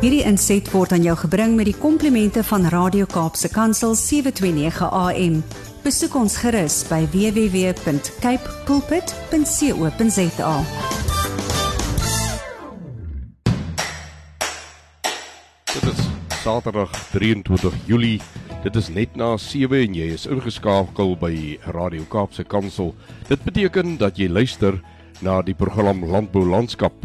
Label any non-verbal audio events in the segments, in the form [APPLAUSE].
Hierdie inset word aan jou gebring met die komplimente van Radio Kaapse Kansel 729 AM. Besoek ons gerus by www.cape pulpit.co.za. Dit is Saterdag 23 Julie. Dit is net na 7 en jy is ingeskakel by Radio Kaapse Kansel. Dit beteken dat jy luister na die program Landbou Landskap.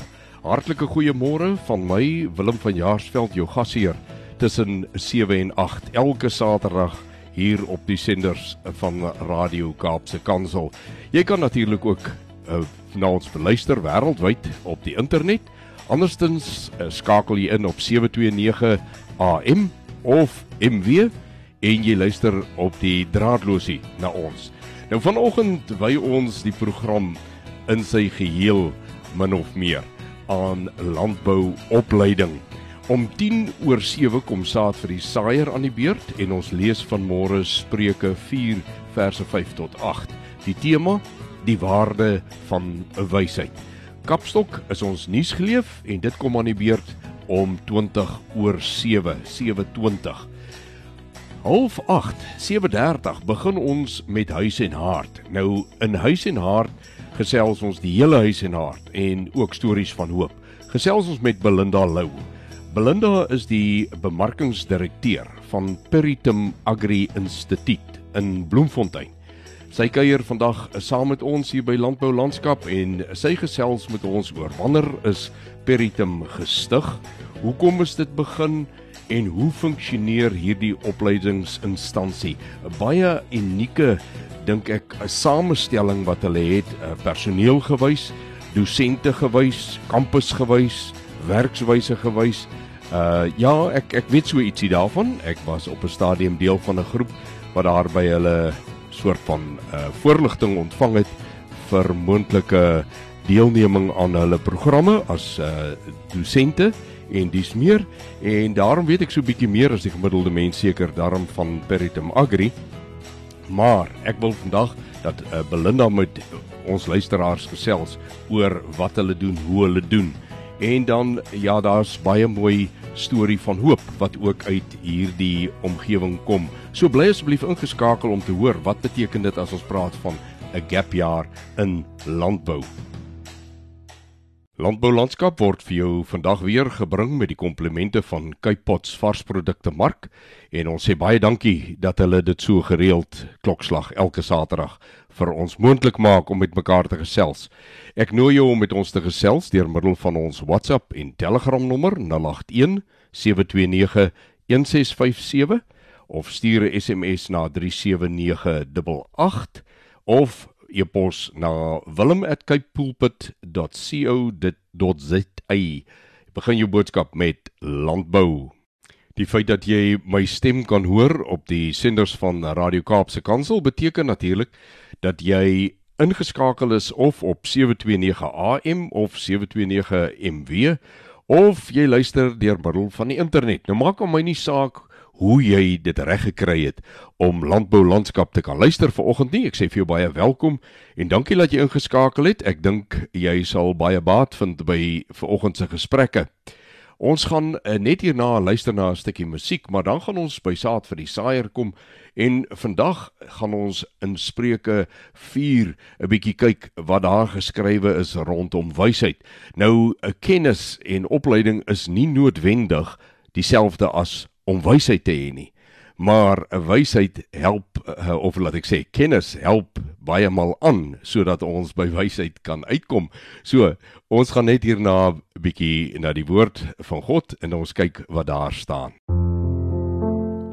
Hartlike goeiemôre van my Willem van Jaarsveld jou gasheer tussen 7 en 8 elke Saterdag hier op die senders van Radio Kaapse Kansel. Jy kan natuurlik ook uh, na ons beluister wêreldwyd op die internet. Anderstens uh, skakel jy in op 729 AM of MW en jy luister op die draadlosie na ons. Nou vanoggend wy ons die program in sy geheel min of meer aan landbouopleiding. Om 10 oor 7 kom saad vir die saaier aan die beurt en ons lees vanmôre Spreuke 4 verse 5 tot 8. Die tema: die waarde van 'n wysheid. Kapstok is ons nuusgeleef en dit kom aan die beurt om 20 oor 7, 7:20. Half 8, 7:30 begin ons met huis en hart. Nou in huis en hart gesels ons die hele huis en hart en ook stories van hoop. Gesels ons met Belinda Lou. Belinda is die bemarkingsdirekteur van Peritum Agri Instituut in Bloemfontein. Sy kuier vandag saam met ons hier by Landbou Landskap en sy gesels met ons oor wanneer is Peritum gestig? Hoekom is dit begin? En hoe funksioneer hierdie opleidingsinstansie? 'n Baie unieke dink ek 'n samestelling wat hulle het, uh, personeel gewys, dosente gewys, kampus gewys, werkswyse gewys. Uh ja, ek ek weet so ietsie daarvan. Ek was op 'n stadium deel van 'n groep wat daar by hulle soort van uh voorligting ontvang het vir moontlike deelneming aan hulle programme as uh dosente en dis meer en daarom weet ek so bietjie meer as die gemiddelde mens seker daarom van Peritum Agri. Maar ek wil vandag dat uh, Belinda met ons luisteraars gesels oor wat hulle doen, hoe hulle doen. En dan ja, daar's baie mooi storie van hoop wat ook uit hierdie omgewing kom. So bly asseblief ingeskakel om te hoor wat beteken dit as ons praat van 'n gap jaar in landbou. Landbou landskap word vir jou vandag weer gebring met die komplimente van Kypots varsprodukte mark en ons sê baie dankie dat hulle dit so gereeld klokslag elke Saterdag vir ons moontlik maak om met mekaar te gesels. Ek nooi jou om met ons te gesels deur middel van ons WhatsApp en Telegram nommer 081 729 1657 of stuur 'n SMS na 37988 of e-pos na wilm@capepulpit.co.za. Begin jou boodskap met landbou. Die feit dat jy my stem kan hoor op die senders van Radio Kaapse Kansel beteken natuurlik dat jy ingeskakel is of op 729 AM of 729 MW of jy luister deur middel van die internet. Nou maak hom my nie saak hoe jy dit reg gekry het om landbou landskap te kan luister vanoggend nie. Ek sê vir jou baie welkom en dankie dat jy ingeskakel het. Ek dink jy sal baie baat vind by vanoggend se gesprekke. Ons gaan uh, net hierna luister na 'n stukkie musiek, maar dan gaan ons by saad vir die saaier kom en vandag gaan ons in Spreuke 4 'n bietjie kyk wat daar geskrywe is rondom wysheid. Nou 'n kennis en opleiding is nie noodwendig dieselfde as om wysheid te hê nie. Maar wysheid help eh, of laat ek sê kennis help baie maal aan sodat ons by wysheid kan uitkom. So, ons gaan net hierna 'n bietjie na die woord van God en ons kyk wat daar staan.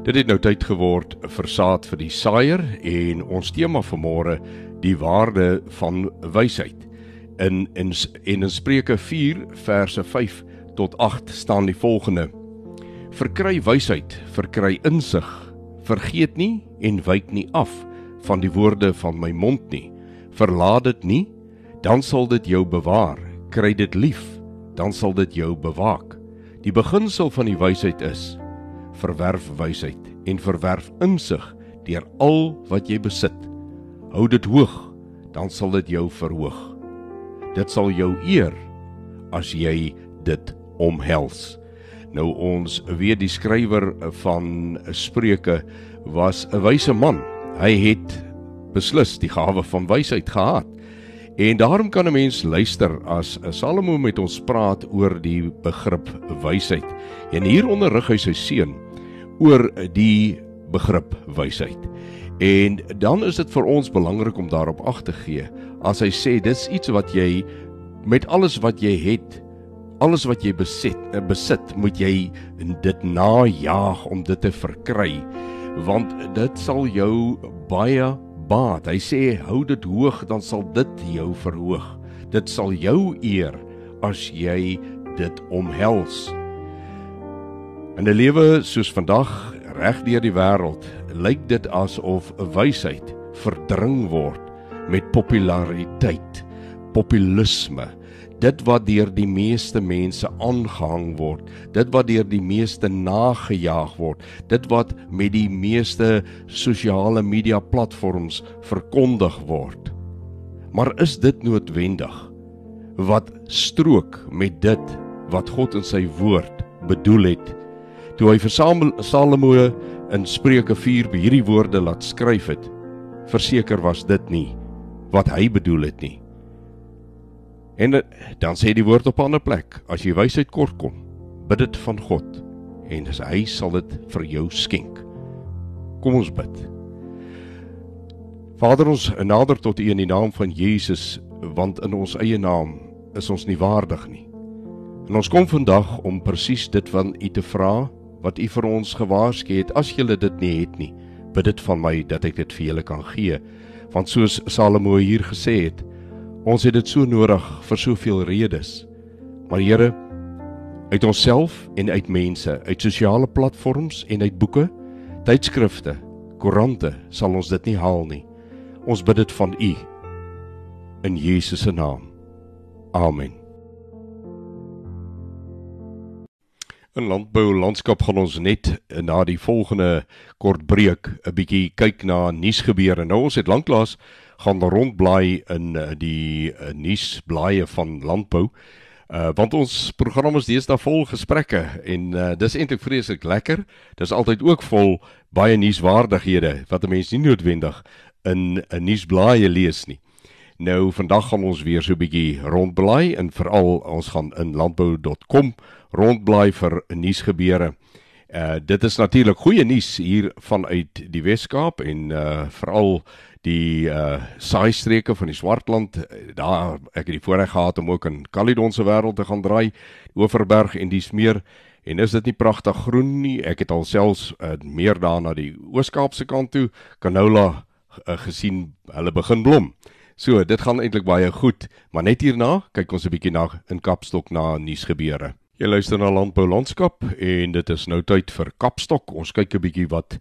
Dit het nou tyd geword vir saad vir die saaier en ons tema vir môre die waarde van wysheid. In in in Spreuke 4 verse 5 tot 8 staan die volgende: Verkry wysheid, verkry insig. Vergeet nie en wyk nie af van die woorde van my mond nie. Verlaat dit nie, dan sal dit jou bewaar. Kry dit lief, dan sal dit jou bewaak. Die beginsel van die wysheid is: verwerf wysheid en verwerf insig deur al wat jy besit. Hou dit hoog, dan sal dit jou verhoog. Dit sal jou eer as jy dit omhels. Nou ons weet die skrywer van Spreuke was 'n wyse man. Hy het beslis die gawe van wysheid gehad. En daarom kan 'n mens luister as Salomo met ons praat oor die begrip wysheid. En hier onderrig hy sy seun oor die begrip wysheid. En dan is dit vir ons belangrik om daarop ag te gee as hy sê dis iets wat jy met alles wat jy het alles wat jy besit eh, besit moet jy dit najag om dit te verkry want dit sal jou baie baat. Hy sê hou dit hoog dan sal dit jou verhoog. Dit sal jou eer as jy dit omhels. In 'n lewe soos vandag reg deur die wêreld lyk dit asof wysheid verdring word met populariteit populisme dit wat deur die meeste mense aangehang word, dit wat deur die meeste nagejaag word, dit wat met die meeste sosiale media platforms verkondig word. Maar is dit noodwendig wat strook met dit wat God in sy woord bedoel het? Toe hy versamel Salomo in Spreuke 4 hierdie woorde laat skryf het, verseker was dit nie wat hy bedoel het nie. En dan sê die woord op 'n ander plek, as jy wysheid kort kom, bid dit van God en hy sal dit vir jou skenk. Kom ons bid. Vader ons nader tot U in die naam van Jesus, want in ons eie naam is ons nie waardig nie. En ons kom vandag om presies dit van U te vra wat U vir ons gewaarsku het as julle dit nie het nie. Bid dit van my dat ek dit vir julle kan gee. Want soos Salomo hier gesê het, Ons het dit so nodig vir soveel redes. Maar Here, uit onsself en uit mense, uit sosiale platforms en uit boeke, tydskrifte, koerante sal ons dit nie haal nie. Ons bid dit van U in Jesus se naam. Amen. In landbou landskap gaan ons net na die volgende kort breek 'n bietjie kyk na nuusgebeure. Nou ons het lanklaas gaan rondblaai in uh, die uh, nuusblaaie van landbou. Uh want ons program is deesdae vol gesprekke en uh dis eintlik vreeslik lekker. Dis altyd ook vol baie nuuswaardighede wat 'n mens nie noodwendig in 'n nuusblaaie lees nie. Nou vandag gaan ons weer so 'n bietjie rondblaai en veral ons gaan in landbou.com rondblaai vir nuusgebeure. Uh dit is natuurlik goeie nuus hier vanuit die Wes-Kaap en uh veral die uh saaistreke van die Swartland. Daar ek het die voorreg gehad om ook in Caledon se wêreld te gaan draai Oeverberg en dis meer. En is dit nie pragtig groen nie? Ek het alselfs uh, meer daar na die Oos-Kaapse kant toe canola uh, gesien. Hulle begin blom. So dit gaan eintlik baie goed. Maar net hierna kyk ons 'n bietjie na in Kapstok na nuus gebeure jy luister na landbou landskap en dit is nou tyd vir Kapstok ons kyk 'n bietjie wat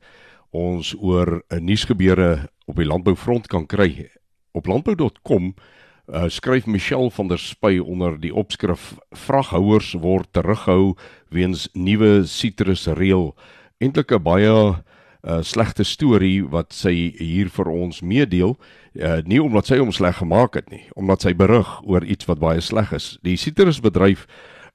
ons oor 'n nuusgebeure op die landboufront kan kry. Op landbou.com uh, skryf Michelle van der Spy onder die opskrif Vraghouers word terughou weens nuwe sitrusreël. Eintlik 'n baie uh, slegte storie wat sy hier vir ons meedeel. Uh, nie omdat sy hom sleg gemaak het nie, omdat sy berig oor iets wat baie sleg is. Die sitrusbedryf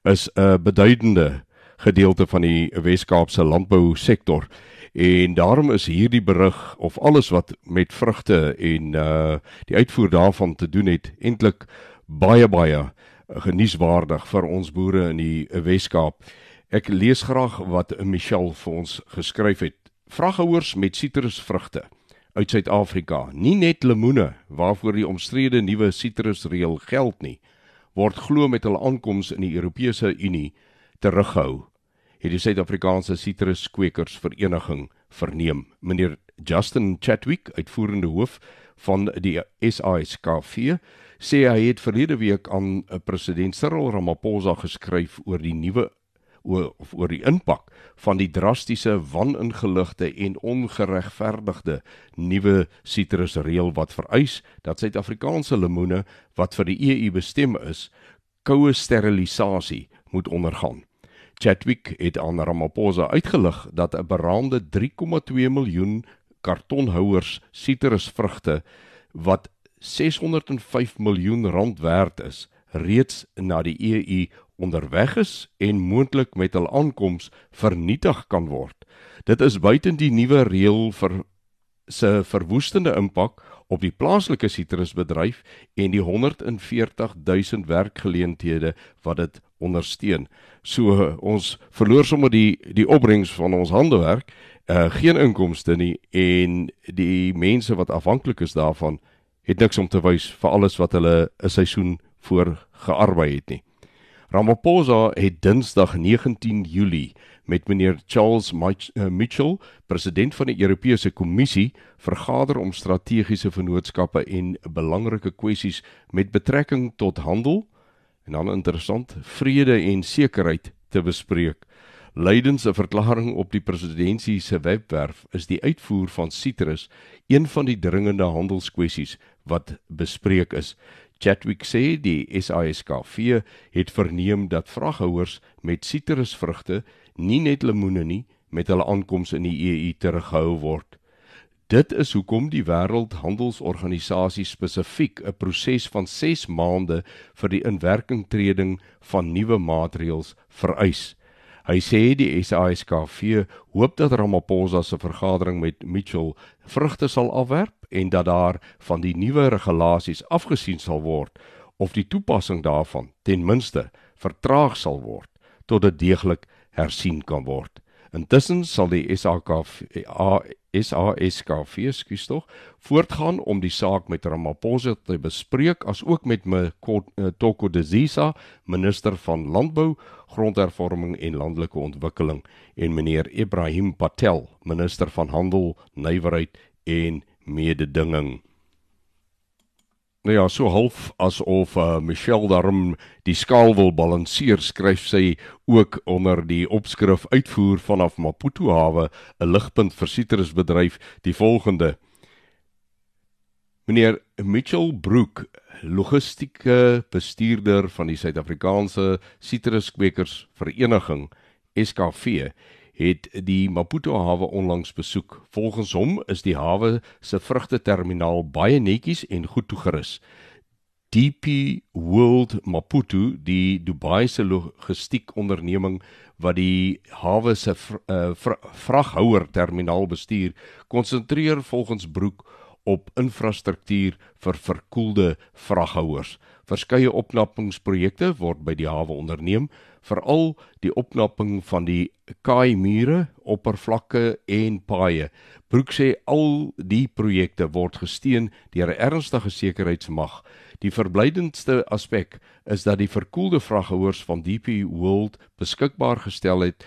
is 'n beduidende gedeelte van die Wes-Kaapse landbou sektor. En daarom is hierdie berig of alles wat met vrugte en uh die uitvoer daarvan te doen het eintlik baie baie genieswaardig vir ons boere in die Wes-Kaap. Ek lees graag wat Michelle vir ons geskryf het. Vraghouers met sitrusvrugte uit Suid-Afrika, nie net lemoene waarvoor die omstrede nuwe sitrusreël geld nie, word glo met hul aankoms in die Europese Unie teruggehou het die Suid-Afrikaanse Sitruskwekers Vereniging verneem. Meneer Justin Chatwick, uitvoerende hoof van die SASKV, sê hy het verlede week aan eh, president Cyril Ramaphosa geskryf oor die nuwe of oor die impak van die drastiese waningeligte en ongeregverdigde nuwe sitrusreël wat vereis dat Suid-Afrikaanse lemoene wat vir die EU bestem is, koue sterilisasie moet ondergaan. Chadwick het aan Ramaphosa uitgelig dat 'n beraamde 3,2 miljoen kartonhouers sitrusvrugte wat 605 miljoen rand werd is, reeds na die EU onderweg is en moontlik met hul aankoms vernietig kan word. Dit is buiten die nuwe reël vir se verwoestende impak op die plaaslike sitrusbedryf en die 140 000 werkgeleenthede wat dit ondersteun. So ons verloor sommer die die opbrengs van ons handewerk, uh, geen inkomste nie en die mense wat afhanklik is daarvan het niks om te wys vir alles wat hulle 'n seisoen voor gearbei het nie. Ramaphosa het Dinsdag 19 Julie met meneer Charles eh, Mitchell, president van die Europese Kommissie, vergader om strategiese vennootskappe en belangrike kwessies met betrekking tot handel en dan interessant vrede en sekerheid te bespreek. Leidens 'n verklaring op die presidentsie se webwerf is die uitvoer van sitrus een van die dringende handelskwessies wat bespreek is. Chatwick sê die SASKV het verneem dat vraghouers met sitrusvrugte, nie net lemoene nie, met hulle aankoms in die EU teruggehou word. Dit is hoekom die Wêreldhandelsorganisasie spesifiek 'n proses van 6 maande vir die inwerkingtreding van nuwe maatreëls vereis. Hy sê die SASKV hoop dat Ramaphosa se vergadering met Mitchell vrugte sal afwerp en dat daar van die nuwe regulasies afgesien sal word of die toepassing daarvan ten minste vertraag sal word tot dit deeglik hersien kan word. Intussen sal die SAKV SASKV skuis tog voortgaan om die saak met Ramaphosa te bespreek as ook met Toko eh, Dezisa, minister van landbou, grondhervorming en landelike ontwikkeling en meneer Ibrahim Patel, minister van handel, nywerheid en mededinging. Nou ja, so half asof uh, Michelle daarom die skaal wil balanseer, skryf sy ook onder die opskrif uitvoer vanaf Maputo hawe 'n ligpunt vir sitrusbedryf die volgende. Meneer Mitchell Brook, logistieke bestuurder van die Suid-Afrikaanse Sitruskweekers Vereniging, SKV, het die Maputo hawe onlangs besoek. Volgens hom is die hawe se vrugteterminaal baie netjies en goed toegerus. DP World Maputo, die Dubai se logistiek onderneming wat die hawe se uh, vraghouer terminaal bestuur, konsentreer volgens Broek op infrastruktuur vir verkoelde vraghouers. Verskeie opknappingsprojekte word by die hawe onderneem, veral die opknapping van die kaai mure, oppervlakke en paaie. Broek sê al die projekte word gesteun deur 'n ernstige sekuriteitsmag. Die verblydendste aspek is dat die verkoelde vraghouers van DP World beskikbaar gestel het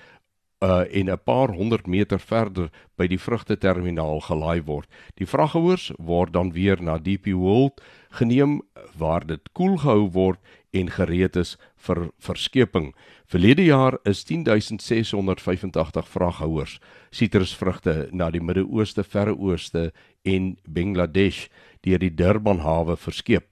uh en 'n paar honderd meter verder by die vrugteterminaal gelaai word. Die vraghouers word dan weer na DP World geneem waar dit koel gehou word en gereed is vir verskeping. Verlede jaar is 10685 vraghouers sitrusvrugte na die Midde-Ooste, Verre Ooste en Bangladesh deur die Durban hawe verskep.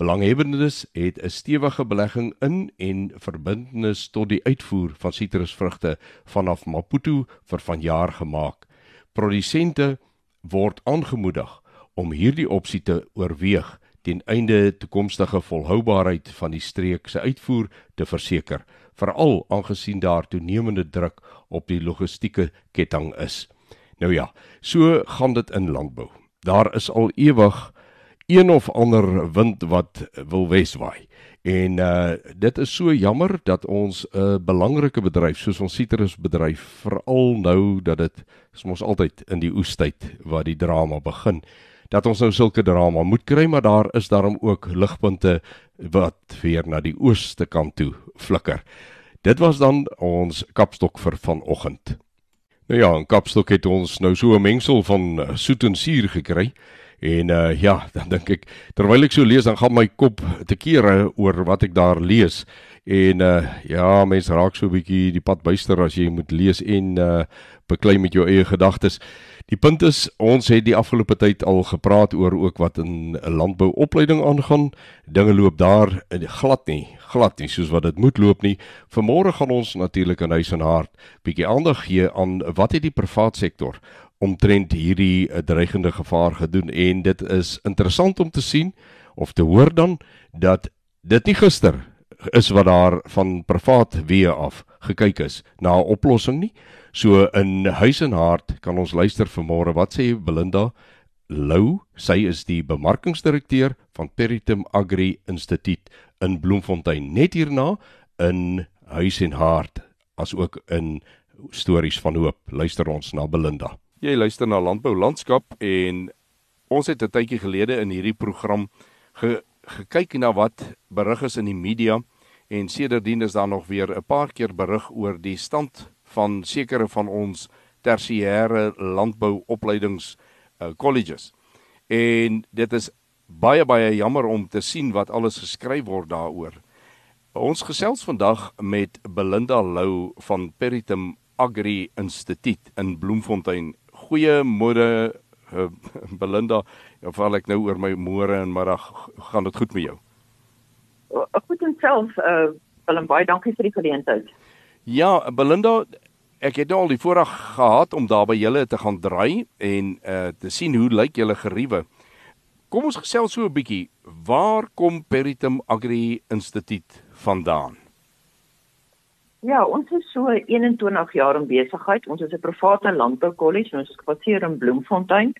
Belanghebbendes het 'n stewige belegging in en verbintenis tot die uitvoer van sitrusvrugte vanaf Maputo vir vanjaar gemaak. Produsente word aangemoedig om hierdie opsie te oorweeg ten einde toekomstige volhoubaarheid van die streek se uitvoer te verseker, veral aangesien daar toenemende druk op die logistieke ketting is. Nou ja, so gaan dit in landbou. Daar is al ewig een of ander wind wat wil weswaai. En uh dit is so jammer dat ons 'n uh, belangrike bedryf soos ons sitrusbedryf veral nou dat dit is mos altyd in die oestyd waar die drama begin dat ons nou sulke drama moet kry maar daar is daarom ook ligpunte wat weer na die ooste kant toe flikker. Dit was dan ons kapstok vir vanoggend. Nou ja, in kapstok het ons nou so 'n mengsel van uh, soet en suur gekry. En uh ja, [LAUGHS] dan dink ek terwyl ek so lees dan gaan my kop te kere oor wat ek daar lees. En uh ja, mense raak so 'n bietjie die pad byster as jy moet lees en uh beklei met jou eie gedagtes. Die punt is ons het die afgelope tyd al gepraat oor ook wat in 'n landbouopleiding aangaan. Dinge loop daar glad nie, glad nie soos wat dit moet loop nie. Vanmôre gaan ons natuurlik in huis en hart bietjie aandag gee aan wat het die privaat sektor omtrent hierdie uh, dreigende gevaar gedoen en dit is interessant om te sien of te hoor dan dat dit nie gister is wat daar van privaat weë af gekyk is na 'n oplossing nie. So in huis en hart kan ons luister vanmôre wat sê Belinda Lou, sy is die bemarkingsdirekteur van Peritum Agri Instituut in Bloemfontein. Net hierna in huis en hart as ook in stories van hoop. Luister ons na Belinda. Jy luister na Landbou Landskap en ons het 'n tydjie gelede in hierdie program ge gekyk na wat berig is in die media en sedertdien is daar nog weer 'n paar keer berig oor die stand van sekere van ons tersiêre landbouopleidings uh, colleges. En dit is baie baie jammer om te sien wat alles geskryf word daaroor. Ons gesels vandag met Belinda Lou van Peritum Agri Instituut in Bloemfontein. Goeiemôre uh, Belinda. Of val ek nou oor my môre en middag gaan dit goed met jou? Ek moet self uh Willem baie dankie vir die geleentheid. Ja, Belinda, ek het al die voorreg gehad om daar by julle te gaan draai en uh te sien hoe lyk julle geriewe. Kom ons gesels so 'n bietjie. Waar kom Peritum Agri Instituut vandaan? Ja, ons is so 21 jaar in besigheid. Ons is 'n private landboukollege en ons is gebaseer in Bloemfontein.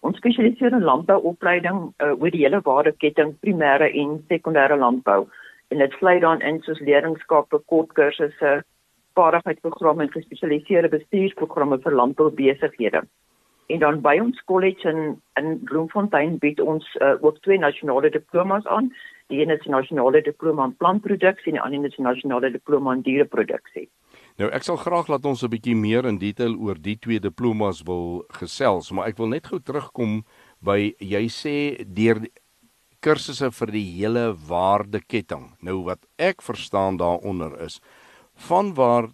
Ons spesialiseer in landbouopleiding uh, oor die hele waardeketting, primêre en sekondêre landbou. En dit sluit dan in soos leerlingskappe, kortkursusse, vaardigheidsprogramme en gespesialiseerde bestuursprogramme vir landboubesighede. En dan by ons kollege in in Bloemfontein bied ons uh, ook twee nasionale diplomas aan. Die een is 'n nasionale diploma in plantproduksie en die ander is 'n nasionale diploma in diereproduksie. Nou ek sal graag laat ons 'n bietjie meer in detail oor die twee diplomas wil gesels, maar ek wil net gou terugkom by jy sê deur kursusse vir die hele waardeketting. Nou wat ek verstaan daaronder is van waar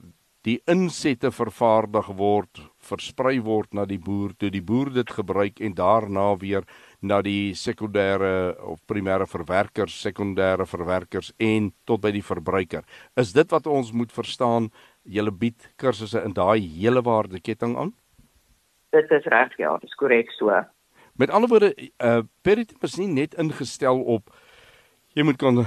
die insette vervaardig word, versprei word na die boer, toe die boer dit gebruik en daarna weer na die sekondêre of primêre verwerkers, sekondêre verwerkers en tot by die verbruiker. Is dit wat ons moet verstaan julle bied kursusse in daai hele waardeketting aan? Dit is reg, ja, dit is korrek so. Met ander woorde, uh Peritum is nie net ingestel op jy moet kan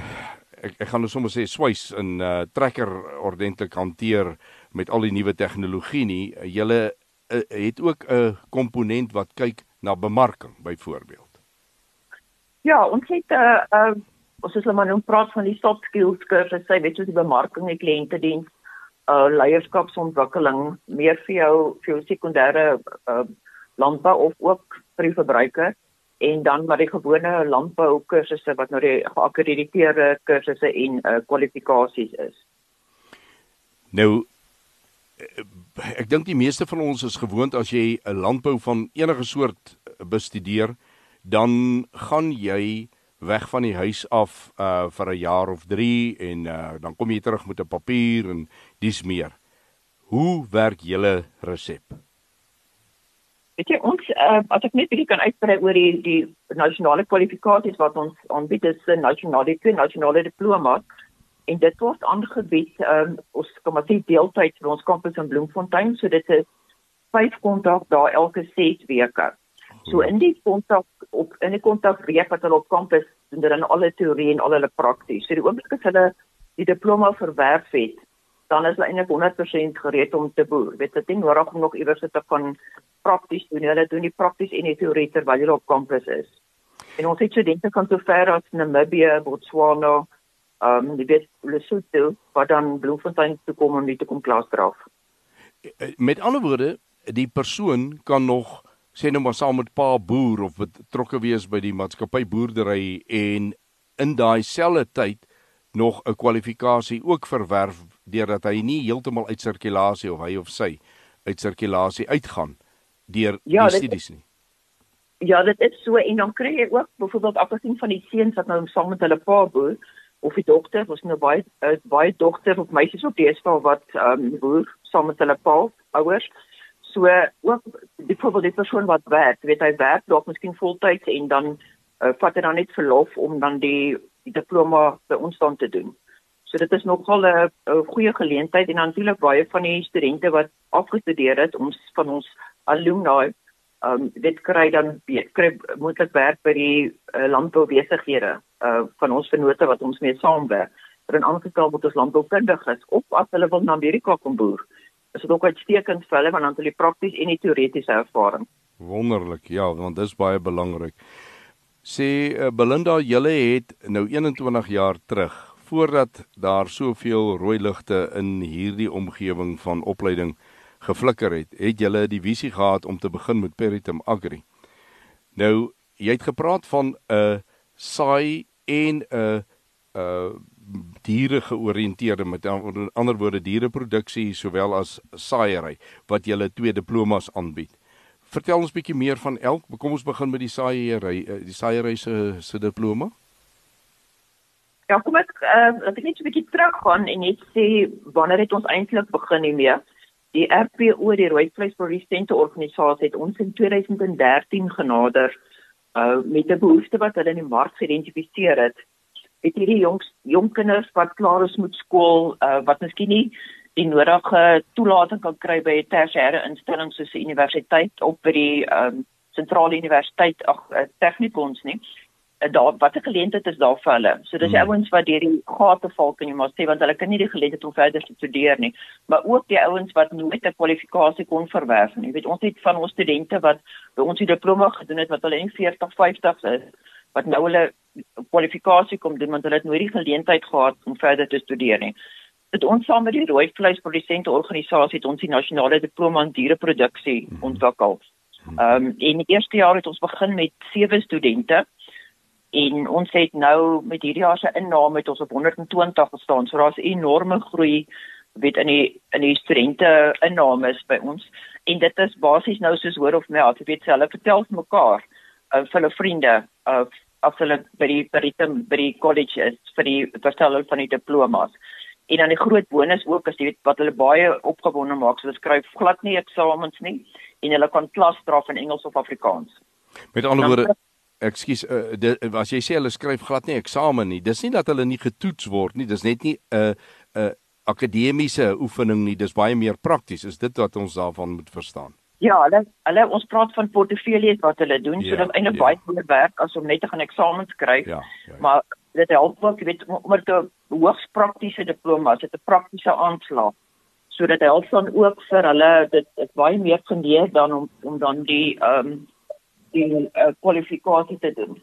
ek ek gaan nou sommer sê swys in uh trekker ordentlik hanteer met al die nuwe tegnologie nie. Julle uh, het ook 'n komponent wat kyk na bemarking byvoorbeeld. Ja, ons het 'n uh, uh ons het maar nou praat van die soft skills kursusse, weet jy, die bemarking, die kliëntediens uh leierskapsontwikkeling meer vir jou vir jou sekondêre uh landbou of ook vir die verbruiker en dan maar die gewone landbou kursusse wat nou die geakkrediteerde kursusse en uh kwalifikasies is. Nou ek dink die meeste van ons is gewoond as jy 'n landbou van enige soort bestudeer, dan gaan jy weg van die huis af uh vir 'n jaar of 3 en uh dan kom jy terug met 'n papier en dis meer. Hoe werk julle resep? Weet jy ons uh, as ek net bietjie kan uitbrei oor die die nasionale kwalifikasies wat ons aanbied is 'n nasionale twee nasionale diploma en dit word aangebied um, ons kom maar sê deeltyd vir ons kampus in Bloemfontein so dit is 5 kontak daar elke 6 weke. So in die kontak op in die kontak week wat hulle op kampus doen dan alle teorie en al hulle prakties. So die oomblik as hulle die diploma verwerf het, dan is hulle eintlik 100% gereed om te boer. Weet dit nie nodig om nog iewers te kan prakties doen. Hulle doen die prakties en die teorie terwyl hulle op kampus is. En ons het studente kan so ver as Namibië, Botswana, ehm um, die Lesotho, wat dan Bloemfontein toe kom om dit te kom klaardraf. Met ander woorde, die persoon kan nog sê nou maar saam met pa boer of betrokke wees by die maatskappy boerdery en in daai selfde tyd nog 'n kwalifikasie ook verwerf deurdat hy nie heeltemal uit sirkulasie of hy of sy uit sirkulasie uitgaan deur ja, die studies nie. Ja, dit is so en dan kry jy ook byvoorbeeld afgesien van die seuns wat nou saam met hulle pa boer of die dogter, ons nou baie uh, baie dogters of meisies op die skool wat ehm um, boer saam met hulle pa ouers. So ook byvoorbeeld die persoon wat werk, weet hy werk dalk miskien voltyds en dan uh, vat hy dan net verlof om dan die, die diploma by ons dan te doen. So dit is nogal 'n goeie geleentheid en natuurlik baie van die studente wat afgestudeer het, ons van ons alumni um, dit kry dan kry moontlik werk by die uh, landboubesighede uh van ons vennote wat ons mee saamwerk. Maar in geval word ons landboukundiges of as hulle wil na Amerika kom boer. Is dit ook uitstekend vir hulle want dan het hulle prakties en die teoretiese ervaring. Wonderlik. Ja, want dit is baie belangrik. Sê uh, Belinda, julle het nou 21 jaar terug voordat daar soveel rooi ligte in hierdie omgewing van opleiding geflikker het, het julle die visie gehad om te begin met Peritum Agri. Nou, jy het gepraat van 'n saai en 'n 'n diere georiënteerde met ander woorde diereproduksie sowel as saaiery wat julle twee diplomas aanbied. Vertel ons bietjie meer van elk. Kom ons begin met die saaiery, eh, die saaiery se se diploma. Ja, kom ek uh, ek net 'n bietjie teruggaan en net sê wanneer het ons eintlik begin hiermee? Die RPO, die Rooi Vleis Produsente Organisasie het ons in 2013 genader uh met 'n behoefte wat hulle in die mark geïdentifiseer het. Het hierdie jong jong kinders wat klaar is met skool, uh wat miskien nie die nodige toelating kan kry by 'n tersiêre instelling soos 'n universiteit of by die um sentrale universiteit ag tegnikons nie daar watter geleentheid is daar vir hulle. So dis hmm. ouens wat deur die gate val kan jy maar sê want hulle kan nie die geleentheid om verder te studeer nie. Maar ook die ouens wat nooit 'n kwalifikasie kon verwerf nie. Jy weet ons het van ons studente wat by ons die diploma gedoen het wat hulle in 40, 50 is wat nou hulle kwalifikasie kom doen want hulle het nooit die geleentheid gehad om verder te studeer nie. Dit ons saam met die rooi vleisprodusente organisasie het ons die nasionale diploma in diereproduksie hmm. ontwikkel. Ehm um, in die eerste jaar het ons begin met sewe studente en ons het nou met hierdie jaar se inname het ons op 120 gestaan. So daar's 'n enorme groei weet in die in die studente innames by ons en dit is basies nou soos hoor of meld, jy weet hulle vertel mekaar uh, vir hulle vriende of of hulle by die by die by die college is vir die vertel hulle van die diplomas. En dan die groot bonus ook as jy weet wat hulle baie opgewonde maak, so hulle skryf glad nie eksamens nie en hulle kan klas dra in Engels of Afrikaans. Met ander woorde Ekskuus, uh, as jy sê hulle skryf glad nie eksamen nie, dis nie dat hulle nie getoets word nie, dis net nie 'n uh, 'n uh, akademiese oefening nie, dis baie meer prakties. Is dit wat ons daarvan moet verstaan? Ja, hulle hulle ons praat van portefeuilles wat hulle doen, ja, so dit eintlik ja. baie meer werk as om net te gaan eksamens skryf. Ja, ja, ja. Maar dit help ook, jy weet, om 'n hoogs praktiese diploma, dit 'n praktiese aanslag. So dit help dan ook vir hulle dit is baie meer geleer dan om om dan die ehm um, die uh, kwalifikasie te doen.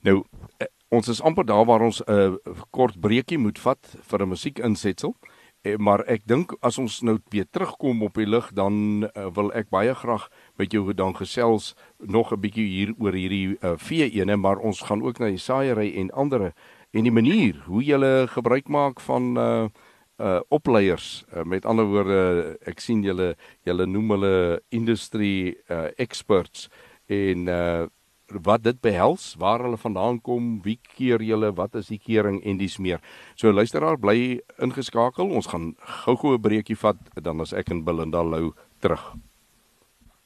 Nou uh, ons is amper daar waar ons 'n uh, kort breekie moet vat vir 'n musiekinsetsel. Uh, maar ek dink as ons nou weer terugkom op die lig dan uh, wil ek baie graag met jou dan gesels nog 'n bietjie hier oor hierdie uh, vee-ene maar ons gaan ook na die saaiery en ander en die manier hoe jy gebruik maak van uh uh opleiers. Uh, met ander woorde ek sien julle julle noem hulle industry uh experts en uh wat dit behels, waar hulle vandaan kom, wie keer julle, wat is die kering en dis meer. So luisteraar bly ingeskakel. Ons gaan gou-gou 'n breekie vat dan as ek en Belinda Lou terug.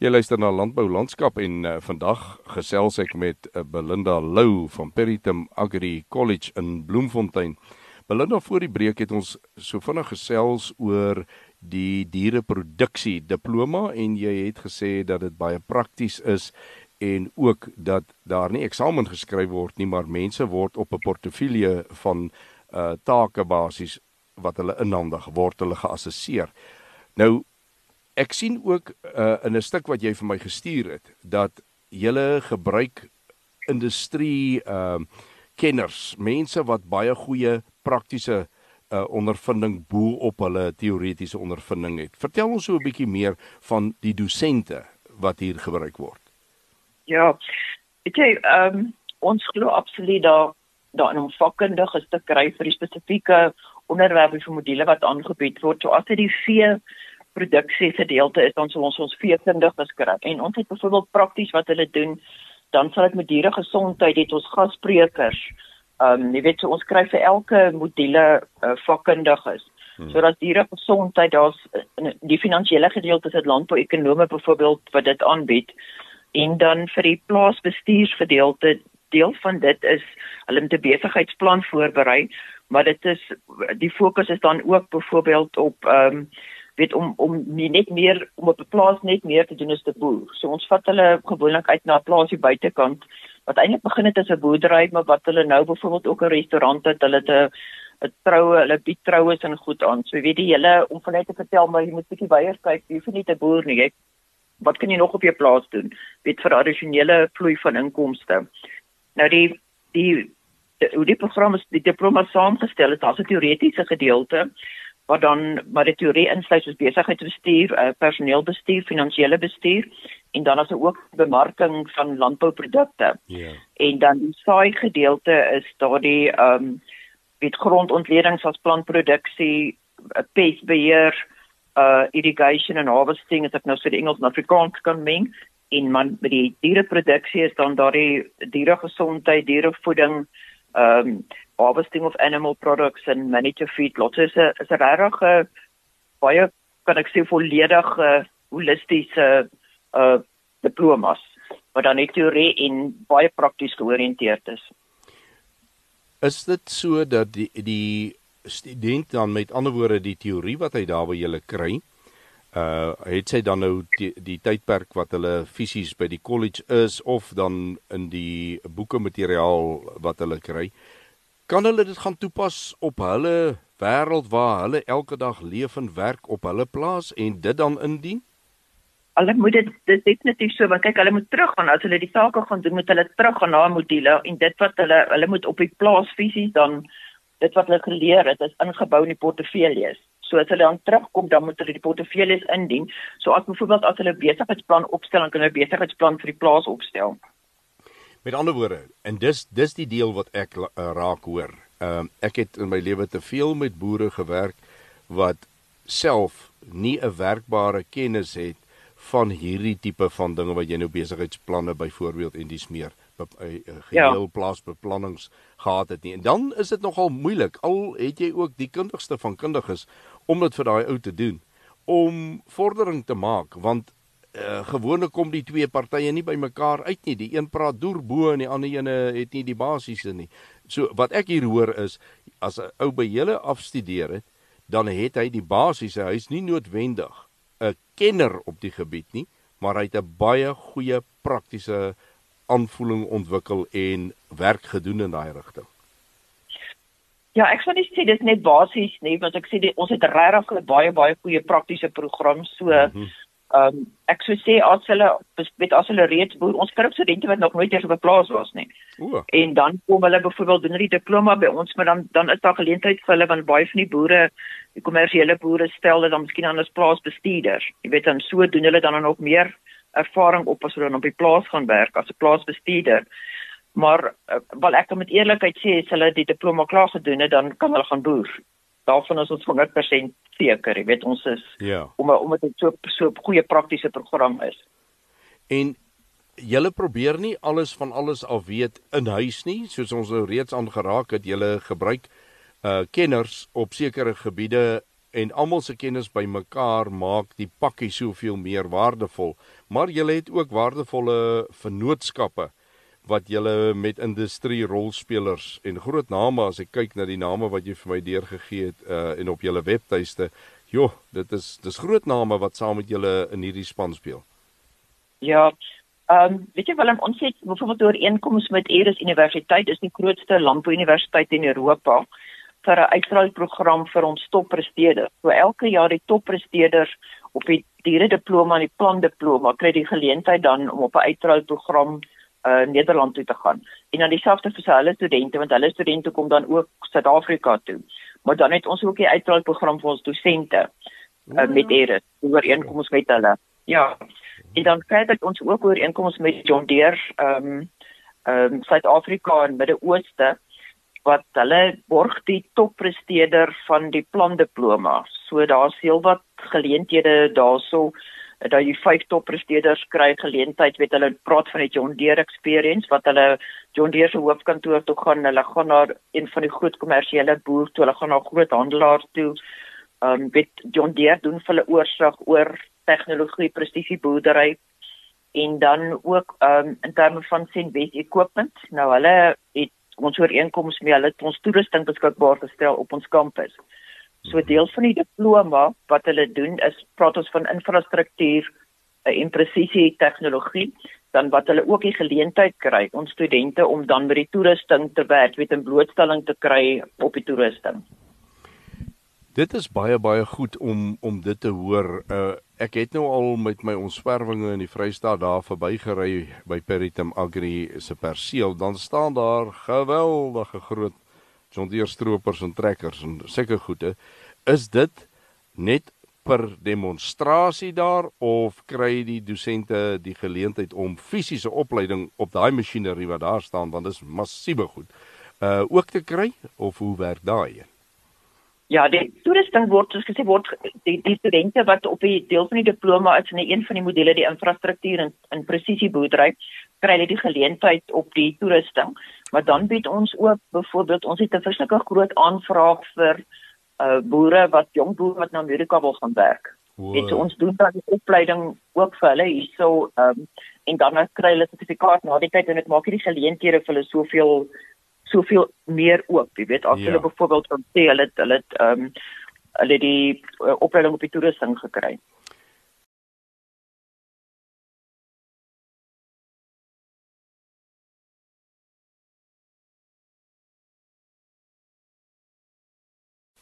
Jy luister na Landbou Landskap en uh, vandag gesels ek met uh, Belinda Lou van Peritum Agri College in Bloemfontein. Belinda voor die breek het ons so vinnig gesels oor die diereproduksie diploma en jy het gesê dat dit baie prakties is en ook dat daar nie eksamen geskryf word nie maar mense word op 'n portefeulje van uh take basies wat hulle inhandig word hulle geassesseer. Nou ek sien ook uh in 'n stuk wat jy vir my gestuur het dat julle gebruik industrie uh kenners, mense wat baie goeie praktiese uh, ondervinding bo op hulle teoretiese ondervinding het. Vertel ons so 'n bietjie meer van die dosente wat hier gebruik word. Ja. Ek sê ehm um, ons glo absoluut daar daar 'n vakkundige is te kry vir die spesifieke onderwerpe vir module wat aangebied word. So as dit die vee produksie gedeelte is, dan sal ons ons veekundiges kry. En ons het byvoorbeeld prakties wat hulle doen, dan sal dit met diere gesondheid het ons gassprekers Ehm um, jy weet so ons kry vir elke module uh, vakkundiges. Hmm. So dat diere gesondheid daar's die finansiële gedeelte is dit landbouekonome byvoorbeeld wat dit aanbied en dan vir die plaasbestuursgedeelte deel van dit is hulle moet 'n besigheidsplan voorberei maar dit is die fokus is dan ook byvoorbeeld op ehm um, weet om om nie net meer om op 'n plaas net meer te doen as te boer. So ons vat hulle gewoonlik uit na 'n plaasie buitekant wat eintlik begin het as 'n boerdery, maar wat hulle nou byvoorbeeld ook 'n restaurant het, hulle het 'n 'n troue, hulle bied troues en goed aan. So weet jy hele om van net te vertel maar jy moet bietjie weier kyk, jy hoef nie te boer nie. Jy wat kan jy nog op jou plaas doen? Weet vir addisionele vloei van inkomste. Nou die die hoe die program is die diploma saamgestel het, daar's 'n teoretiese gedeelte wat dan maar die teorie insluit soos besigheidsbestuur, uh, personeelbestuur, finansiële bestuur en dan as ook bemarking van landbouprodukte. Ja. Yeah. En dan die saai gedeelte is daardie ehm um, met grondontledings as plantproduksie, eh, pestbeheer, uh irrigation en harvesting, as ek nou vir die Engels en Afrikaans kan meng en man by die diereproduksie is dan daardie dieregesondheid, dierevoeding, ehm um, harvesting of animal products and manager feedlots is 'n is 'n regtig baie kan ek sê volledige holistiese uh diplomas wat dan net teorie en baie prakties georiënteerd is. Is dit so dat die die student dan met ander woorde die teorie wat hy daar by julle kry uh het sy dan nou die, die tydperk wat hulle fisies by die college is of dan in die boeke materiaal wat hulle kry kan hulle dit gaan toepas op hulle wêreld waar hulle elke dag leef en werk op hulle plaas en dit dan indien? Hulle moet dit dit definitief so want kyk hulle moet teruggaan as hulle die sake gaan doen moet hulle teruggaan na module en dit wat hulle hulle moet op die plaas fisies dan dit wat hulle geleer het is ingebou in die portefeuilles. So as hulle dan terugkom dan moet hulle die portefeuilles indien. So as byvoorbeeld as hulle besigheidsplan opstel dan kan hulle besigheidsplan vir die plaas opstel. Met ander woorde, en dis dis die deel wat ek uh, raak hoor. Ehm uh, ek het in my lewe te veel met boere gewerk wat self nie 'n werkbare kennis het van hierdie tipe van dinge wat jy nou besigheidsplanne byvoorbeeld en dis meer geheel ja. plaasbeplannings gehad het nie. En dan is dit nogal moeilik al het jy ook die kundigste van kundiges om dit vir daai ou te doen om vordering te maak want uh, gewoonlik kom die twee partye nie by mekaar uit nie. Die een praat deur bo en die ander ene het nie die basiese nie. So wat ek hier hoor is as 'n ou by julle afstudeer het, dan het hy die basiese. Hy's nie noodwendig 'n kenner op die gebied nie, maar hy het 'n baie goeie praktiese aanvoeling ontwikkel en werk gedoen in daai rigting. Ja, ek sou net sê dis net basies nie, want ek sê die, ons het regtig baie baie goeie praktiese program so mm -hmm. Ehm um, ek sou sê as hulle met as hulle reeds boer, ons kry studente wat nog nooit eers op 'n plaas was nie. O. En dan kom hulle byvoorbeeld doen hulle die diploma by ons, maar dan dan is daar geleentheid vir hulle want baie van die boere, die kommersiële boere stel dit dan miskien aan as plaasbestuurders. Jy weet dan so doen hulle dan nog meer ervaring op as hulle dan op die plaas gaan werk as 'n plaasbestuurder. Maar uh, wel ek kan met eerlikheid sê as hulle die diploma klaar gedoen het, dan kan hulle gaan boer daarvan is ons 100% seker, jy weet ons is ja. om om dit so so 'n goeie praktiese program is. En julle probeer nie alles van alles al weet in huis nie, soos ons nou reeds aangeraak het, julle gebruik uh kenners op sekere gebiede en almal se kennis bymekaar maak die pakkie soveel meer waardevol, maar julle het ook waardevolle vennootskappe wat julle met industrie rolspelers en groot name as ek kyk na die name wat jy vir my deurgegee het uh en op julle webtuiste. Jo, dit is dis groot name wat saam met julle in hierdie span speel. Ja. Ehm um, weet jy wel ons het byvoorbeeld oor einkoms met Eres Universiteit, dis die grootste landbouuniversiteit in Europa vir 'n uitstraalingsprogram vir ons toppresteerders. So elke jaar die toppresteerders op die diere diploma en die plan diploma kry die geleentheid dan om op 'n uitstraalingsprogram uh Nederland toe te gaan. En dan dieselfde vir hulle studente want hulle studente kom dan ook Suid-Afrika toe. Maar dan het ons ook 'n uitdraaiprogram vir ons dosente uh, met Eris ooreenkomste met hulle. Ja. En dan kry dit ons ook ooreenkomste met John Deere ehm um, ehm um, Suid-Afrika en Midde-Ooste wat hulle borg die toppresteerder van die plan diploma. So daar's heelwat geleenthede daarso dat jy vyf toppresteerders kry geleentheid weet hulle praat van die John Deere experience wat hulle John Deere se hoofkantoor toe gaan hulle gaan na een van die groot kommersiële boere toe hulle gaan na groot handelaars toe um weet John Deere doen hulle oorsig oor tegnologie presisie boerdery en dan ook um in terme van Senwes equipment nou hulle het ons ooreenkoms mee. Hulle het ons toerusting beskikbaar gestel op ons kampus. So deel van die diploma wat hulle doen is praat ons van infrastruktuur eh, en presisie tegnologie dan wat hulle ook die geleentheid kry ons studente om dan by die toerusting te werk, weet 'n blootstelling te kry op die toerusting. Dit is baie baie goed om om dit te hoor. Uh ek het nou al met my onswervinge in die Vrystaat daar verbygery by Peritum Agri se perseel, dan staan daar geweldige groot John Deere stroopers en trekkers en sulke goede. Is dit net per demonstrasie daar of kry die dosente die geleentheid om fisiese opleiding op daai masjinerie wat daar staan want dit is massiewe goed. Uh ook te kry of hoe werk daai? Ja, die toerusting word soos gesê word die, die studente wat op die deel van die diploma is in een van die module die infrastruktuur en in presisie boerdery kry hulle die geleentheid op die toerusting. Maar dan bied ons ook byvoorbeeld ons het 'n verskillike groot aanvraag vir uh boere wat jong boere wat na Amerika wil gaan werk. Wow. ons doen dan die opleiding ook vir hulle hierso um en dan kry hulle sertifikaat na die tyd en dit maak hierdie geleenthede vir hulle soveel soveel meer oop. Jy weet as ja. hulle byvoorbeeld van sê hulle hulle um hulle die uh, opleiding op die toerusting gekry.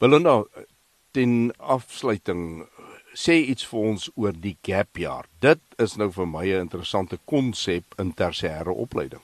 Belinda, ten afsluiting sê iets vir ons oor die gap jaar. Dit is nou vir my 'n interessante konsep in tersiêre opleiding.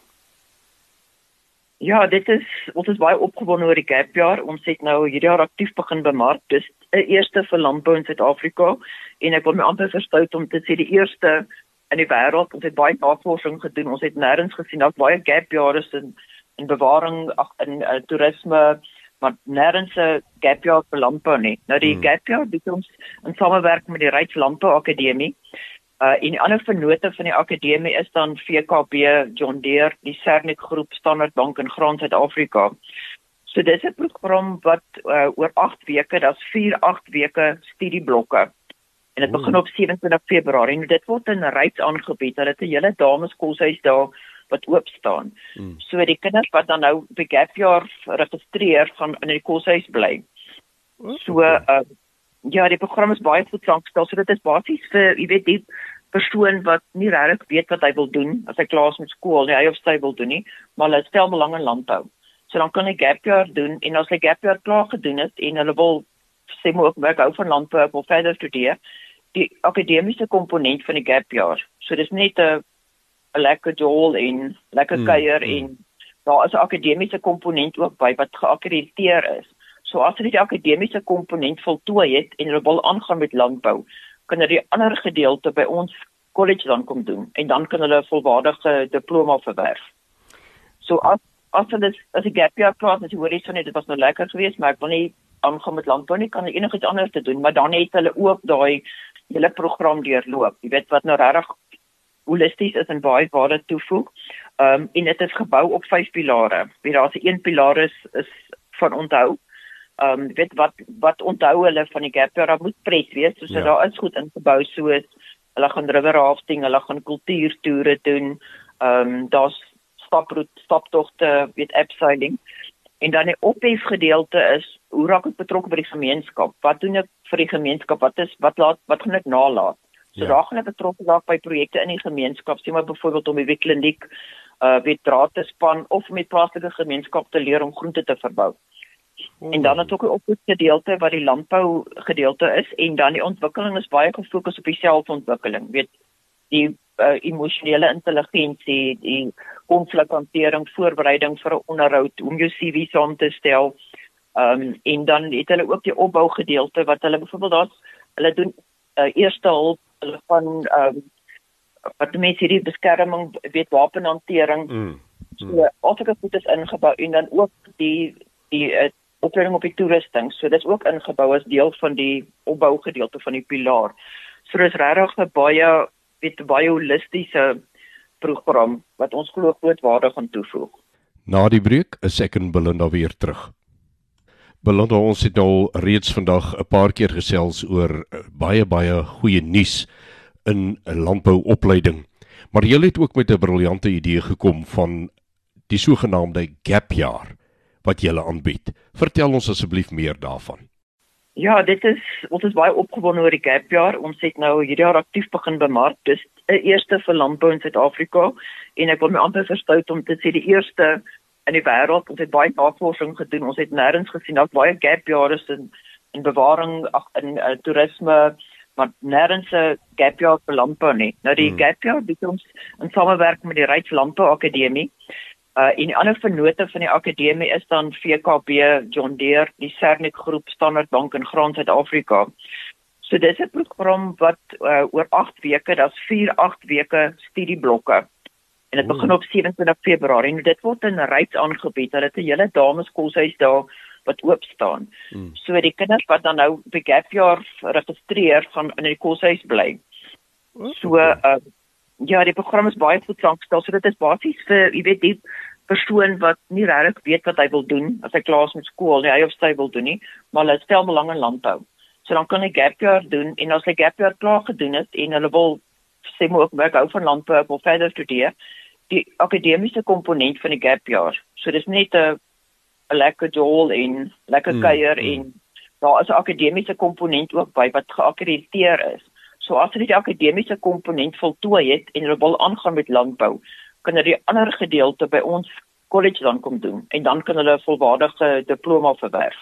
Ja, dit is ons is baie opgewonde oor die gap jaar. Ons het nou hierdie jaar aktief begin bemark. Dis 'n eerste vir landbou in Suid-Afrika en ek wil my amper verstout om te sê die eerste in die wêreld. Ons het baie navorsing gedoen. Ons het nêrens gesien dat baie gap jare is in in bewaring ag in uh, toerisme maar nêrens 'n gap year vir landbou nie. Nou die hmm. gap year bied ons in samewerking met die Ryds Landbou Akademie. Uh en die ander vennote van die akademie is dan VKB, John Deere, die Sernik Groep, Standard Bank en Graan Suid-Afrika. So dis 'n program wat uh, oor 8 weke, daar's 4 8 weke studieblokke. En dit begin op 27 Februarie en dit word in Ryds aangebied. Hulle het 'n hele dameskoshuis daar wat oop staan. Hmm. So die kinders wat dan nou by gap jaar registreer gaan in die koshuis bly. So uh, ja, die program is baie goed saamgestel. So dit is basies vir jy weet die persoon wat nie regtig weet wat hy wil doen as hy klaar is met skool nie, hy of sy wil doen nie, maar hulle stel belang in landbou. So dan kan hy gap jaar doen en as hy gap jaar klaar gedoen het en hulle wil sê maar ook werk hou van landbou of verder studeer, die akademiese komponent van die gap jaar. So dis net 'n 'n lekker jol en lekker mm, kuier mm, en daar is 'n akademiese komponent ook by wat geakkrediteer is. So as jy die akademiese komponent voltooi het en jy wil aangaan met landbou, kan jy die ander gedeelte by ons college dan kom doen en dan kan hulle 'n volwaardige diploma verwerf. So as as dit as 'n gap year klaar is, hoor jy so net dit was nou lekker geweest, maar ek wil nie aangaan met landbou nie, kan enigiets anders te doen, maar dan het hulle ook daai hele program deurloop. Jy weet wat nou regtig holisties is en baie waarde toevoeg. Ehm um, en dit is gebou op vyf pilare. Wie daar's 'n een pilaar is is van onthou. Ehm um, weet wat wat onthou hulle van die gap year moet pret wees. So ja. daar is goed ingebou soos hulle gaan river rafting, hulle gaan kultuurtoere doen. Ehm um, daar's staproet, staptogte, weet abseiling. En dan die ophef gedeelte is hoe raak ek betrokke by die gemeenskap? Wat doen ek vir die gemeenskap? Wat is wat laat wat gaan ek nalat? So ja. daar gaan hulle betrokke raak by projekte in die gemeenskap, sien maar byvoorbeeld om die wetkliniek uh weet draad te span of met plaaslike gemeenskap te leer om groente te verbou. Oh. En dan natuurlik ook 'n gedeelte wat die landbou gedeelte is en dan die ontwikkeling is baie gefokus op die selfontwikkeling, weet die uh, emosionele intelligensie, die konflikhantering, voorbereiding vir 'n onderhoud, om jou CV saam te stel. Ehm um, en dan het hulle ook die opbou gedeelte wat hulle byvoorbeeld daar hulle doen uh, eerste hulp hulle van ehm um, wat mense hierdie beskerming weet wapenhantering. Mm. Mm. So alsoos dit is ingebou en dan ook die die uh, opleiding op die toerusting. So dis ook ingebou as deel van die opbougedeelte van die pilaar. So dis regtig 'n baie weet baie holistiese program wat ons glo groot waarde gaan toevoeg. Na die breek is en Belinda weer terug. Belinda ons het al reeds vandag 'n paar keer gesels oor eh, baie baie goeie nuus in 'n landbouopleiding. Maar jy het ook met 'n briljante idee gekom van die sogenaamde gap jaar wat jy aanbied. Vertel ons asseblief meer daarvan. Ja, dit is ons is baie opgewonde oor die gap jaar. Ons het nou hierdie jaar aktief begin bemark. Dis 'n eerste vir landbou in Suid-Afrika en ek wil my amper verstout om te sê die eerste in die wêreld. Ons het baie navorsing gedoen. Ons het nêrens gesien dat baie gap jare in in bewaring ag in uh, toerisme maar nêrens 'n gap jaar vir landbou nie. Nou die hmm. gap jaar bied ons in samewerking met die Ryds Landbou Akademie. Uh en die ander vennote van die akademie is dan VKB, John Deere, die Cernic Groep, Standard Bank en Graan Suid-Afrika. So dis 'n program wat uh, oor 8 weke, dat's 4 8 weke studieblokke. En dit begin op 27 Februarie. Nou dit word in Ryds aangebied. Hulle het 'n hele dameskoshuis daar wat oop staan. Hmm. So die kinders wat dan nou by gap jaar registreer gaan in die koshuis bly. Oh, so uh, ja, die program is baie goed saamgestel. So dit is basies vir jy weet die persoon wat nie regtig weet wat hy wil doen as hy klaar is met skool, nie hy of sy wil doen nie, maar hulle stel belang in landbou. So dan kan hy gap jaar doen en as hy gap jaar klaar gedoen het en hulle wil sê maar ook werk hou van landbou of verder studeer, die akademiese komponent van die gap jaar. So dis net 'n 'n lekker jol en lekker mm, kuier mm. en daar is 'n akademiese komponent ook by wat geakkrediteer is. So as jy die akademiese komponent voltooi het en jy wil aangaan met landbou, kan jy die ander gedeelte by ons college dan kom doen en dan kan hulle 'n volwaardige diploma verwerf.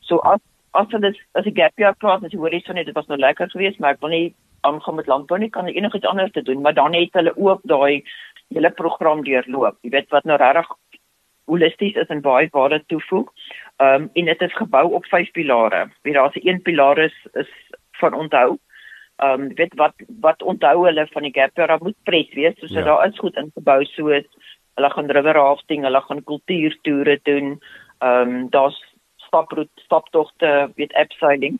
So as as hulle as ek gap year klaar het, hoor jy son dit was nou lekker geweest, maar ek wil nie aangaan met landbou nie, kan enigiets anders te doen, maar dan het hulle ook daai hele program deurloop. Jy weet wat nou regtig holisties is en baie waarde toevoeg. Ehm um, en dit is gebou op vyf pilare. Wie daar's 'n een pilaar is is van onthou. Ehm um, weet wat wat onthou hulle van die gap year moet pret wees. So ja. daar is goed ingebou soos hulle gaan river rafting, hulle gaan kultuurtoere doen. Ehm um, daar's staproet staptogte, weet abseiling.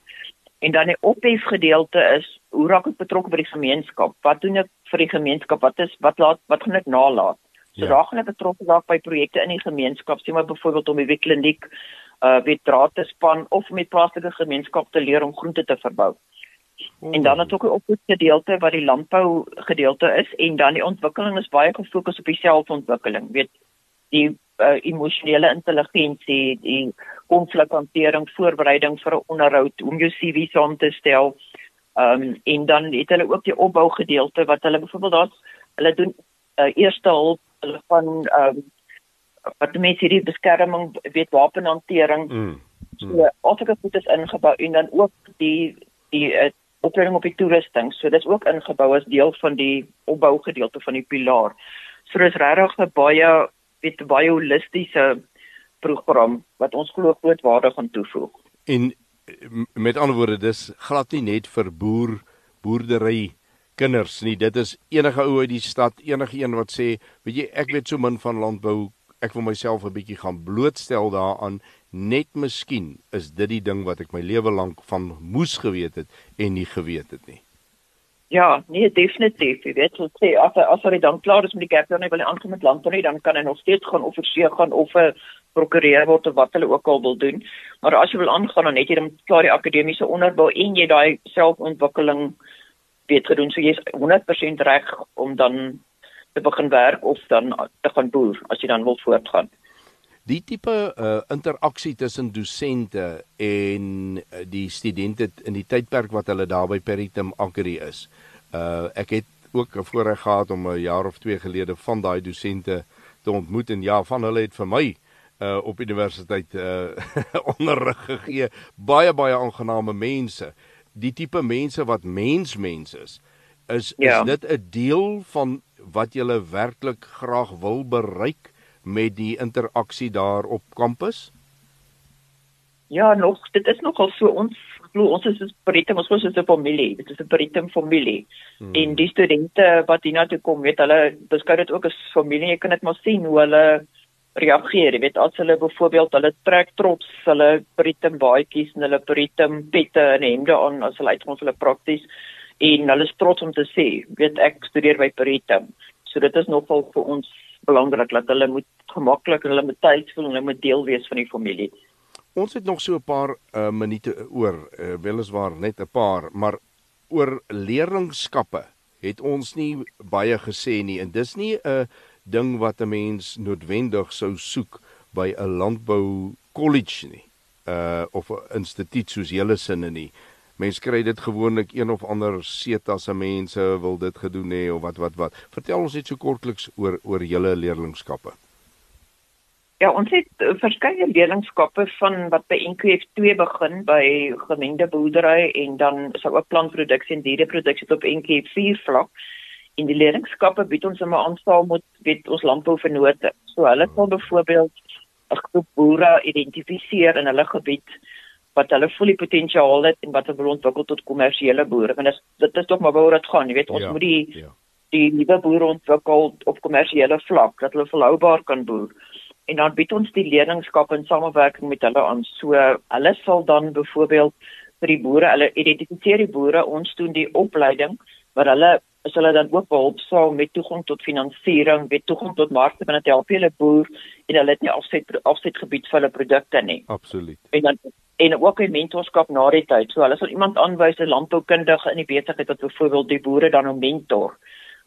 En dan die ophef gedeelte is hoe raak ek betrokke by die gemeenskap? Wat doen ek vir die gemeenskap? Wat is wat laat wat gaan ek nalaat? So ja. daar gaan ek betrokke raak by projekte in die gemeenskap, sien maar byvoorbeeld om die wekliniek uh weet draad te span of met plaaslike gemeenskap te leer om groente te verbou. Oh. En dan het ook 'n opvoed gedeelte wat die landbou gedeelte is en dan die ontwikkeling is baie gefokus op die selfontwikkeling, weet die uh, emosionele intelligensie, die konflikhantering, voorbereiding vir 'n onderhoud, om jou CV saam te stel. Ehm um, en dan het hulle ook die opbou gedeelte wat hulle byvoorbeeld daar hulle doen uh, eerste hulp hulle van ehm um, wat mense hierdie beskerming weet wapenhantering. Mm. Mm. So Afrika het dit ingebou en dan ook die die uh, opleiding op die toerusting. So dit is ook ingebou as deel van die opbou gedeelte van die pilaar. So dis regtig 'n baie weet baie holistiese program wat ons glo groot waarde gaan toevoeg. En met ander woorde dis glad nie net vir boer boerdery kinders nie. Dit is enige ou uit die stad, enige een wat sê, weet jy, ek weet so min van landbou, ek wil myself 'n bietjie gaan blootstel daaraan. Net miskien is dit die ding wat ek my lewe lank van moes geweet het en nie geweet het nie. Ja, nee, definitief. Jy weet, so sê as as hy dan klaar is met die gap, dan wil hy aangaan met landbou, dan kan hy nog steeds gaan of verseë gaan of 'n prokureer word of wat hulle ook al wil doen. Maar as jy wil aangaan dan net jy dan klaar die akademiese onderbou en jy daai selfontwikkeling weet gedoen so jy's 100% reg om dan te begin werk of dan te gaan boer as jy dan wil voortgaan. Die tipe uh, interaksie tussen dosente en uh, die studente in die tydperk wat hulle daar by Peritum Agri is. Uh ek het ook 'n voorreg gehad om 'n jaar of 2 gelede van daai dosente te ontmoet en ja, van hulle het vir my uh op universiteit uh [LAUGHS] onderrig gegee. Baie baie aangename mense die tipe mense wat mensmens is, is ja. is dit 'n deel van wat jy werklik graag wil bereik met die interaksie daar op kampus? Ja, nog, dit is nogal so ons glo ons is 'n Britam, ons is 'n familie, dit is 'n Britam familie. Hmm. En die studente wat hiernatoe kom, weet hulle beskou dit ook as familie. Jy kan dit maar sien hoe hulle reageer. Jy weet as hulle byvoorbeeld hulle trek trots, hulle Britam baadjies en hulle Britam pette en hemde aan as hulle uitkom hulle prakties en hulle is trots om te sê, weet ek studeer by Britam. So dit is nogal vir ons belangrik dat hulle moet gemaklik en hulle moet tyd voel en hulle moet deel wees van die familie. Ons het nog so 'n paar uh, minute oor, uh, weliswaar net 'n paar, maar oor leerlingskappe het ons nie baie gesê nie en dis nie 'n uh, ding wat 'n mens noodwendig sou soek by 'n landbou college nie. uh of 'n instituut soos julle sinne nie. Mense kry dit gewoonlik een of ander setas se mense wil dit gedoen hê of wat wat wat. Vertel ons net so kortliks oor oor julle leerlingskappe. Ja, ons het uh, verskeie leerlingskappe van wat by NQF2 begin by gemengde boerdery en dan is daar ook plantproduksie en diereproduksie op NQF4 vlak. In die leerlingskappe bied ons 'n aantal moet weet ons landbouvernote. So hulle sal byvoorbeeld 'n groep boere identifiseer in hulle gebied wat hulle volle potensiaal het en wat hulle wil ontwikkel tot kommersiële boere. Want dit is dit is tog maar waar dit gaan, jy weet, ons ja, moet die ja. die nuwe boere ontwikkel op kommersiële vlak dat hulle volhoubaar kan boer en dan bied ons die leerlingskap in samewerking met hulle aan. So hulle sal dan byvoorbeeld vir die boere, hulle identifiseer die boere, ons doen die opleiding waar hulle is hulle dan ook behulpsaam met toegang tot finansiering, met toegang tot markte binne die hele boer en hulle het nie afset afsetgebied vir hulle produkte nie. Absoluut. En dan en ook 'n mentorskap na die tyd. So hulle sal iemand aanwys 'n landboukundige in die besigheid wat byvoorbeeld die boere dan 'n mentor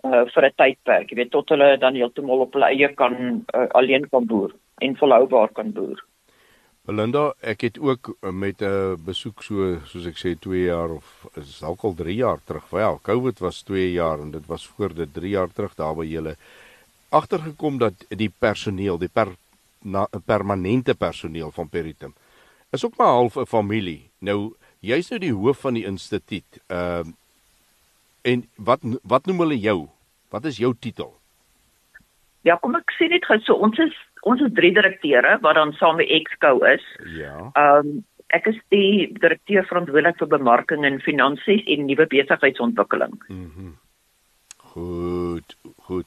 uh vir 'n tydperk, jy weet tot hulle dan heeltemal op hulle eie kan uh, alleen kan boer en volhoubaar kan boer. Belinda, ek het ook met 'n besoek so soos ek sê 2 jaar of is dalk al 3 jaar terug. Wel, COVID was 2 jaar en dit was voor dit 3 jaar terug daar by julle agtergekom dat die personeel, die per, na, permanente personeel van Peritum is ook maar half 'n familie. Nou, jy's nou die hoof van die instituut. Ehm uh, En wat wat noem hulle jou? Wat is jou titel? Ja, kom ek sê net gou so ons is ons is drie direkteure wat dan saam met Exco is. Ja. Ehm um, ek is die direkteur verantwoordelik vir bemarking en finansies en nuwe besigheidsontwikkeling. Mhm. Mm goed, goed.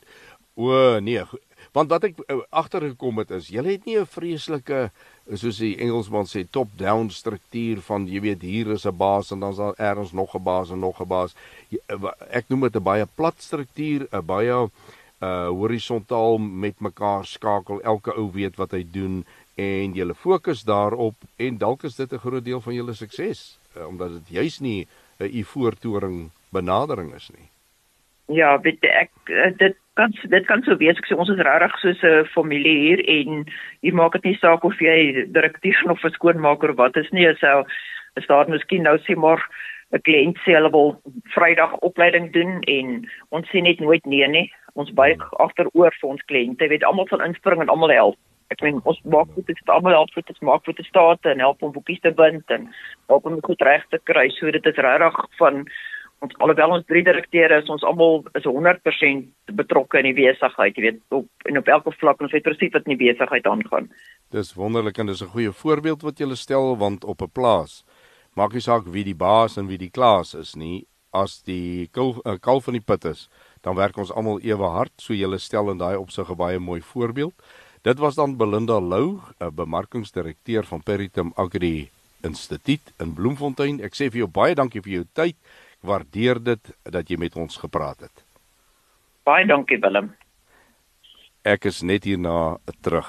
O nee, goed. want wat ek uh, agtergekom het is, julle het nie 'n vreeslike soos die Engelsman sê top-down struktuur van jy weet hier is 'n baas en dan is daar elders nog 'n baas en nog 'n baas. Eh, ek noem dit 'n baie plat struktuur, 'n baie uh horisontaal met mekaar skakel. Elke ou weet wat hy doen en jy fokus daarop en dalk is dit 'n groot deel van julle sukses uh, omdat dit juis nie 'n uh, voortoring benadering is nie. Ja, weet ek dit kan dit kan so wees ek sê ons is regtig soos 'n familie hier en hier maak dit nie saak of jy direkteur of skoonmaker of wat is nie so is daar miskien nou sê maar 'n kliënt sê hulle wil Vrydag opleiding doen en ons sê net nooit nee nie. Ons buig hmm. agteroor vir ons kliënte. Weet almal sal inspring en almal help. Ek meen ons maak dit is almal help vir dit maak vir die staat en help om boekies te bind en help om goed reg te kry. So dit is regtig van ons alhoewel ons drie direkteure is ons almal is 100% betrokke in die besigheid jy weet op en op elke vlak ons weet presies wat in die besigheid aangaan. Dis wonderlik en dis 'n goeie voorbeeld wat jy stel want op 'n plaas maak nie saak wie die baas en wie die klaas is nie as die kalf, uh, kalf van die put is dan werk ons almal ewe hard so jy stel in daai opsig 'n baie mooi voorbeeld dit was dan Belinda Lou 'n bemarkingsdirekteur van Peritum Agri Instituut in Bloemfontein ek sê vir jou baie dankie vir jou tyd waardeer dit dat jy met ons gepraat het. Baie dankie Willem. Ek is net hierna terug.